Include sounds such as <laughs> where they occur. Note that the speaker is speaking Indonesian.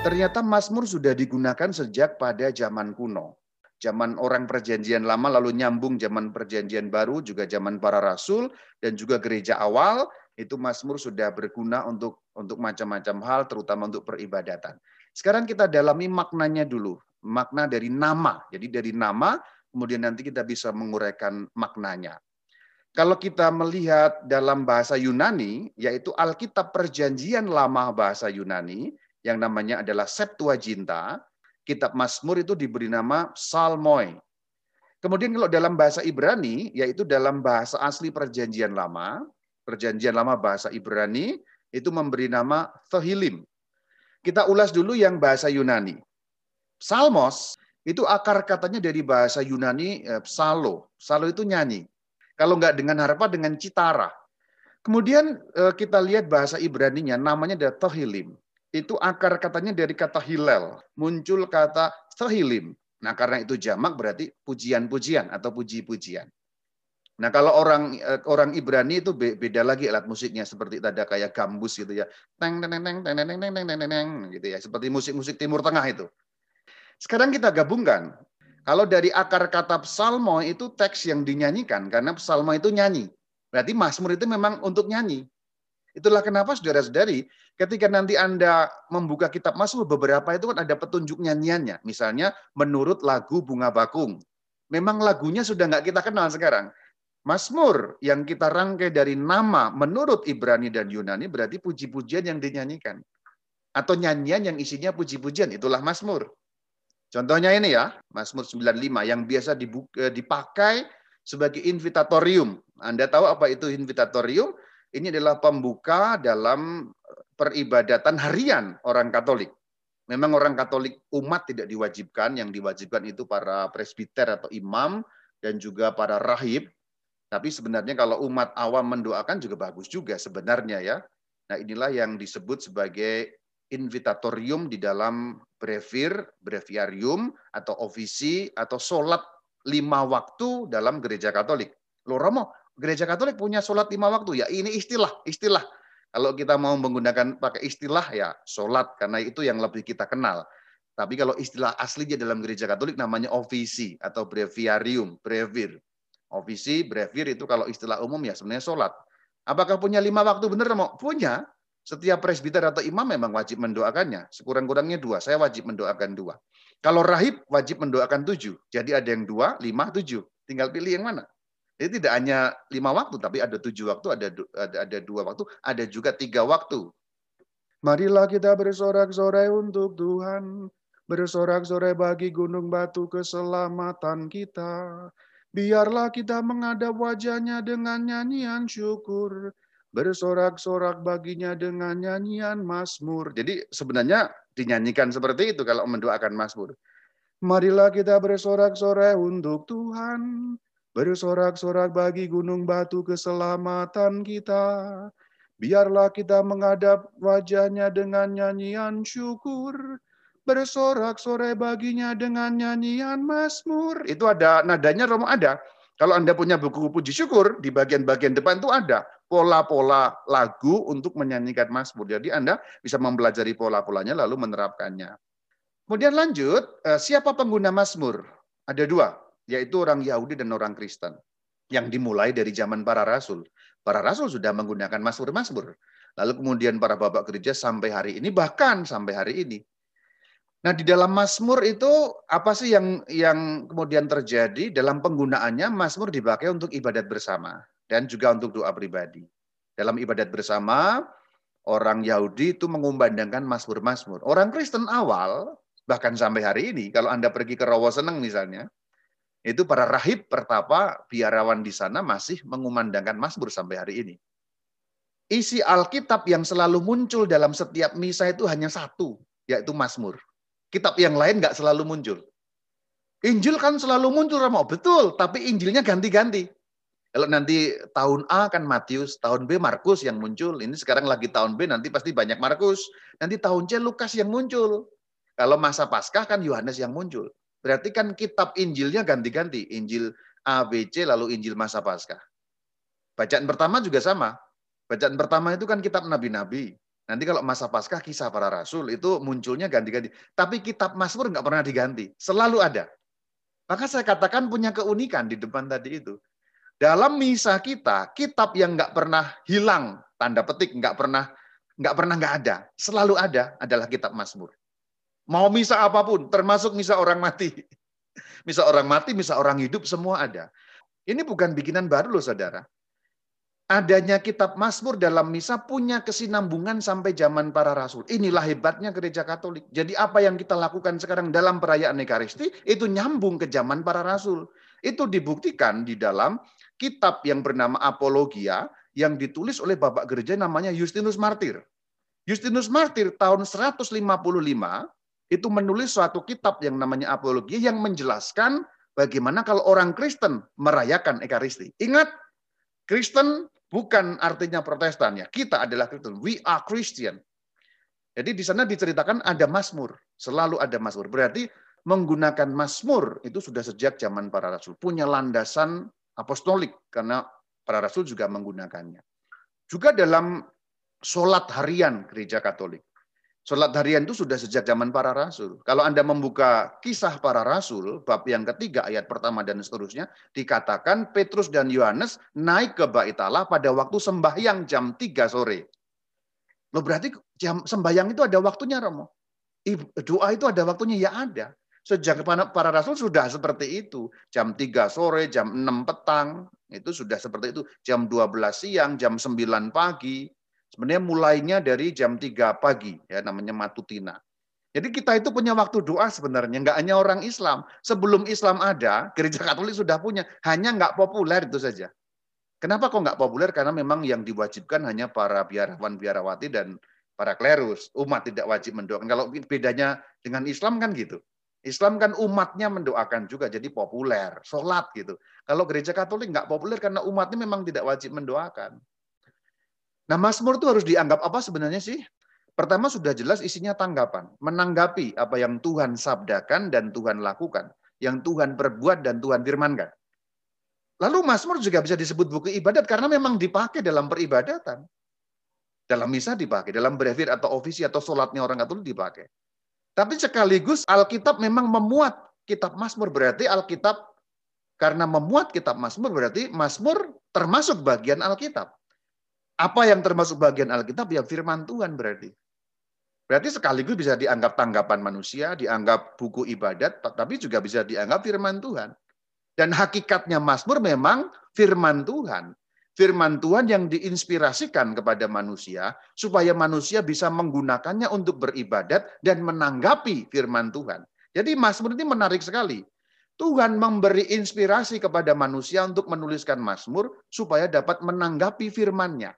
Ternyata Mazmur sudah digunakan sejak pada zaman kuno. Zaman orang perjanjian lama lalu nyambung zaman perjanjian baru juga zaman para rasul dan juga gereja awal itu Mazmur sudah berguna untuk untuk macam-macam hal terutama untuk peribadatan. Sekarang kita dalami maknanya dulu, makna dari nama. Jadi dari nama kemudian nanti kita bisa menguraikan maknanya. Kalau kita melihat dalam bahasa Yunani, yaitu Alkitab Perjanjian Lama bahasa Yunani, yang namanya adalah Septuaginta, kitab Mazmur itu diberi nama Psalmoi. Kemudian kalau dalam bahasa Ibrani, yaitu dalam bahasa asli perjanjian lama, perjanjian lama bahasa Ibrani, itu memberi nama Thehilim. Kita ulas dulu yang bahasa Yunani. Psalmos itu akar katanya dari bahasa Yunani eh, psalo. Psalo itu nyanyi. Kalau nggak dengan harpa, dengan citara. Kemudian eh, kita lihat bahasa Ibraninya, namanya adalah Tehilim itu akar katanya dari kata hilal, muncul kata sehilim Nah, karena itu jamak berarti pujian-pujian atau puji-pujian. Nah, kalau orang orang Ibrani itu beda lagi alat musiknya seperti ada kayak gambus gitu ya. teng teng Teng teng teng teng teng teng teng teng gitu ya, seperti musik-musik Timur Tengah itu. Sekarang kita gabungkan. Kalau dari akar kata psalmo itu teks yang dinyanyikan karena psalmo itu nyanyi. Berarti Mazmur itu memang untuk nyanyi. Itulah kenapa saudara-saudari, ketika nanti Anda membuka kitab Mazmur, beberapa itu kan ada petunjuk nyanyiannya. Misalnya, menurut lagu Bunga Bakung. Memang lagunya sudah nggak kita kenal sekarang. Mazmur yang kita rangkai dari nama menurut Ibrani dan Yunani berarti puji-pujian yang dinyanyikan. Atau nyanyian yang isinya puji-pujian, itulah Mazmur. Contohnya ini ya, Mazmur 95 yang biasa dipakai sebagai invitatorium. Anda tahu apa itu invitatorium? Ini adalah pembuka dalam peribadatan harian orang Katolik. Memang orang Katolik umat tidak diwajibkan, yang diwajibkan itu para presbiter atau imam dan juga para rahib. Tapi sebenarnya kalau umat awam mendoakan juga bagus juga sebenarnya ya. Nah inilah yang disebut sebagai invitatorium di dalam brevir, breviarium, atau ofisi, atau sholat lima waktu dalam gereja Katolik. Loh Romo, gereja Katolik punya sholat lima waktu. Ya ini istilah, istilah. Kalau kita mau menggunakan pakai istilah ya sholat, karena itu yang lebih kita kenal. Tapi kalau istilah aslinya dalam gereja Katolik namanya ofisi atau breviarium, brevir. Ofisi, brevir itu kalau istilah umum ya sebenarnya sholat. Apakah punya lima waktu benar mau? Punya. Setiap presbiter atau imam memang wajib mendoakannya. Sekurang-kurangnya dua. Saya wajib mendoakan dua. Kalau rahib wajib mendoakan tujuh. Jadi ada yang dua, lima, tujuh. Tinggal pilih yang mana. Jadi tidak hanya lima waktu, tapi ada tujuh waktu, ada, ada, ada dua waktu, ada juga tiga waktu. Marilah kita bersorak-sorai untuk Tuhan, bersorak-sorai bagi gunung batu keselamatan kita. Biarlah kita menghadap wajahnya dengan nyanyian syukur, bersorak-sorak baginya dengan nyanyian Mazmur. Jadi sebenarnya dinyanyikan seperti itu kalau mendoakan Mazmur. Marilah kita bersorak-sorai untuk Tuhan, Bersorak-sorak bagi gunung batu keselamatan kita. Biarlah kita menghadap wajahnya dengan nyanyian syukur. Bersorak-sorai baginya dengan nyanyian Mazmur. Itu ada nadanya Romo ada. Kalau Anda punya buku puji syukur, di bagian-bagian depan itu ada pola-pola lagu untuk menyanyikan Mazmur. Jadi Anda bisa mempelajari pola-polanya lalu menerapkannya. Kemudian lanjut, eh, siapa pengguna Mazmur? Ada dua yaitu orang Yahudi dan orang Kristen. Yang dimulai dari zaman para rasul. Para rasul sudah menggunakan Mazmur-Mazmur. Lalu kemudian para bapak gereja sampai hari ini, bahkan sampai hari ini. Nah, di dalam Mazmur itu apa sih yang yang kemudian terjadi dalam penggunaannya Mazmur dipakai untuk ibadat bersama dan juga untuk doa pribadi. Dalam ibadat bersama, orang Yahudi itu mengumandangkan Mazmur-Mazmur. Orang Kristen awal bahkan sampai hari ini kalau Anda pergi ke Rawa Seneng misalnya, itu para rahib pertapa biarawan di sana masih mengumandangkan Mazmur sampai hari ini. Isi Alkitab yang selalu muncul dalam setiap misa itu hanya satu, yaitu Mazmur. Kitab yang lain nggak selalu muncul. Injil kan selalu muncul, Ramo. Betul, tapi Injilnya ganti-ganti. Kalau nanti tahun A kan Matius, tahun B Markus yang muncul. Ini sekarang lagi tahun B, nanti pasti banyak Markus. Nanti tahun C Lukas yang muncul. Kalau masa Paskah kan Yohanes yang muncul. Berarti kan kitab Injilnya ganti-ganti. Injil A, B, C, lalu Injil masa Paskah. Bacaan pertama juga sama. Bacaan pertama itu kan kitab nabi-nabi. Nanti kalau masa Paskah kisah para rasul itu munculnya ganti-ganti. Tapi kitab Mazmur nggak pernah diganti. Selalu ada. Maka saya katakan punya keunikan di depan tadi itu. Dalam misa kita, kitab yang nggak pernah hilang, tanda petik nggak pernah nggak pernah nggak ada, selalu ada adalah kitab Mazmur. Mau misa apa pun, termasuk misa orang mati. <laughs> Misa orang mati, misa orang hidup, semua ada. Ini bukan bikinan baru loh saudara adanya kitab Mazmur dalam misa punya kesinambungan sampai zaman para rasul. Inilah hebatnya gereja Katolik. Jadi apa yang kita lakukan sekarang dalam perayaan Ekaristi itu nyambung ke zaman para rasul. Itu dibuktikan di dalam kitab yang bernama Apologia yang ditulis oleh Bapak Gereja namanya Justinus Martir. Justinus Martir tahun 155 itu menulis suatu kitab yang namanya Apologia yang menjelaskan bagaimana kalau orang Kristen merayakan Ekaristi. Ingat, Kristen Bukan artinya Protestan ya. Kita adalah Kristen. We are Christian. Jadi di sana diceritakan ada Mazmur, selalu ada Mazmur. Berarti menggunakan Mazmur itu sudah sejak zaman para rasul, punya landasan apostolik karena para rasul juga menggunakannya. Juga dalam sholat harian gereja Katolik. Sholat harian itu sudah sejak zaman para rasul. Kalau Anda membuka kisah para rasul, bab yang ketiga, ayat pertama dan seterusnya, dikatakan Petrus dan Yohanes naik ke bait Allah pada waktu sembahyang jam 3 sore. Loh berarti jam sembahyang itu ada waktunya, Romo? Doa itu ada waktunya? Ya ada. Sejak para rasul sudah seperti itu. Jam 3 sore, jam 6 petang, itu sudah seperti itu. Jam 12 siang, jam 9 pagi, Sebenarnya mulainya dari jam 3 pagi, ya namanya matutina. Jadi kita itu punya waktu doa sebenarnya, nggak hanya orang Islam. Sebelum Islam ada, gereja Katolik sudah punya, hanya nggak populer itu saja. Kenapa kok nggak populer? Karena memang yang diwajibkan hanya para biarawan biarawati dan para klerus. Umat tidak wajib mendoakan. Kalau bedanya dengan Islam kan gitu. Islam kan umatnya mendoakan juga, jadi populer, sholat gitu. Kalau gereja Katolik nggak populer karena umatnya memang tidak wajib mendoakan. Nah, Mazmur itu harus dianggap apa sebenarnya sih? Pertama sudah jelas isinya tanggapan, menanggapi apa yang Tuhan sabdakan dan Tuhan lakukan, yang Tuhan perbuat dan Tuhan firmankan. Lalu Mazmur juga bisa disebut buku ibadat karena memang dipakai dalam peribadatan. Dalam misa dipakai, dalam brevir atau ofisi atau sholatnya orang Katolik dipakai. Tapi sekaligus Alkitab memang memuat kitab Mazmur. Berarti Alkitab karena memuat kitab Mazmur berarti Mazmur termasuk bagian Alkitab. Apa yang termasuk bagian Alkitab? Ya firman Tuhan berarti. Berarti sekaligus bisa dianggap tanggapan manusia, dianggap buku ibadat, tapi juga bisa dianggap firman Tuhan. Dan hakikatnya Mazmur memang firman Tuhan. Firman Tuhan yang diinspirasikan kepada manusia, supaya manusia bisa menggunakannya untuk beribadat dan menanggapi firman Tuhan. Jadi Mazmur ini menarik sekali. Tuhan memberi inspirasi kepada manusia untuk menuliskan Mazmur supaya dapat menanggapi firman-Nya.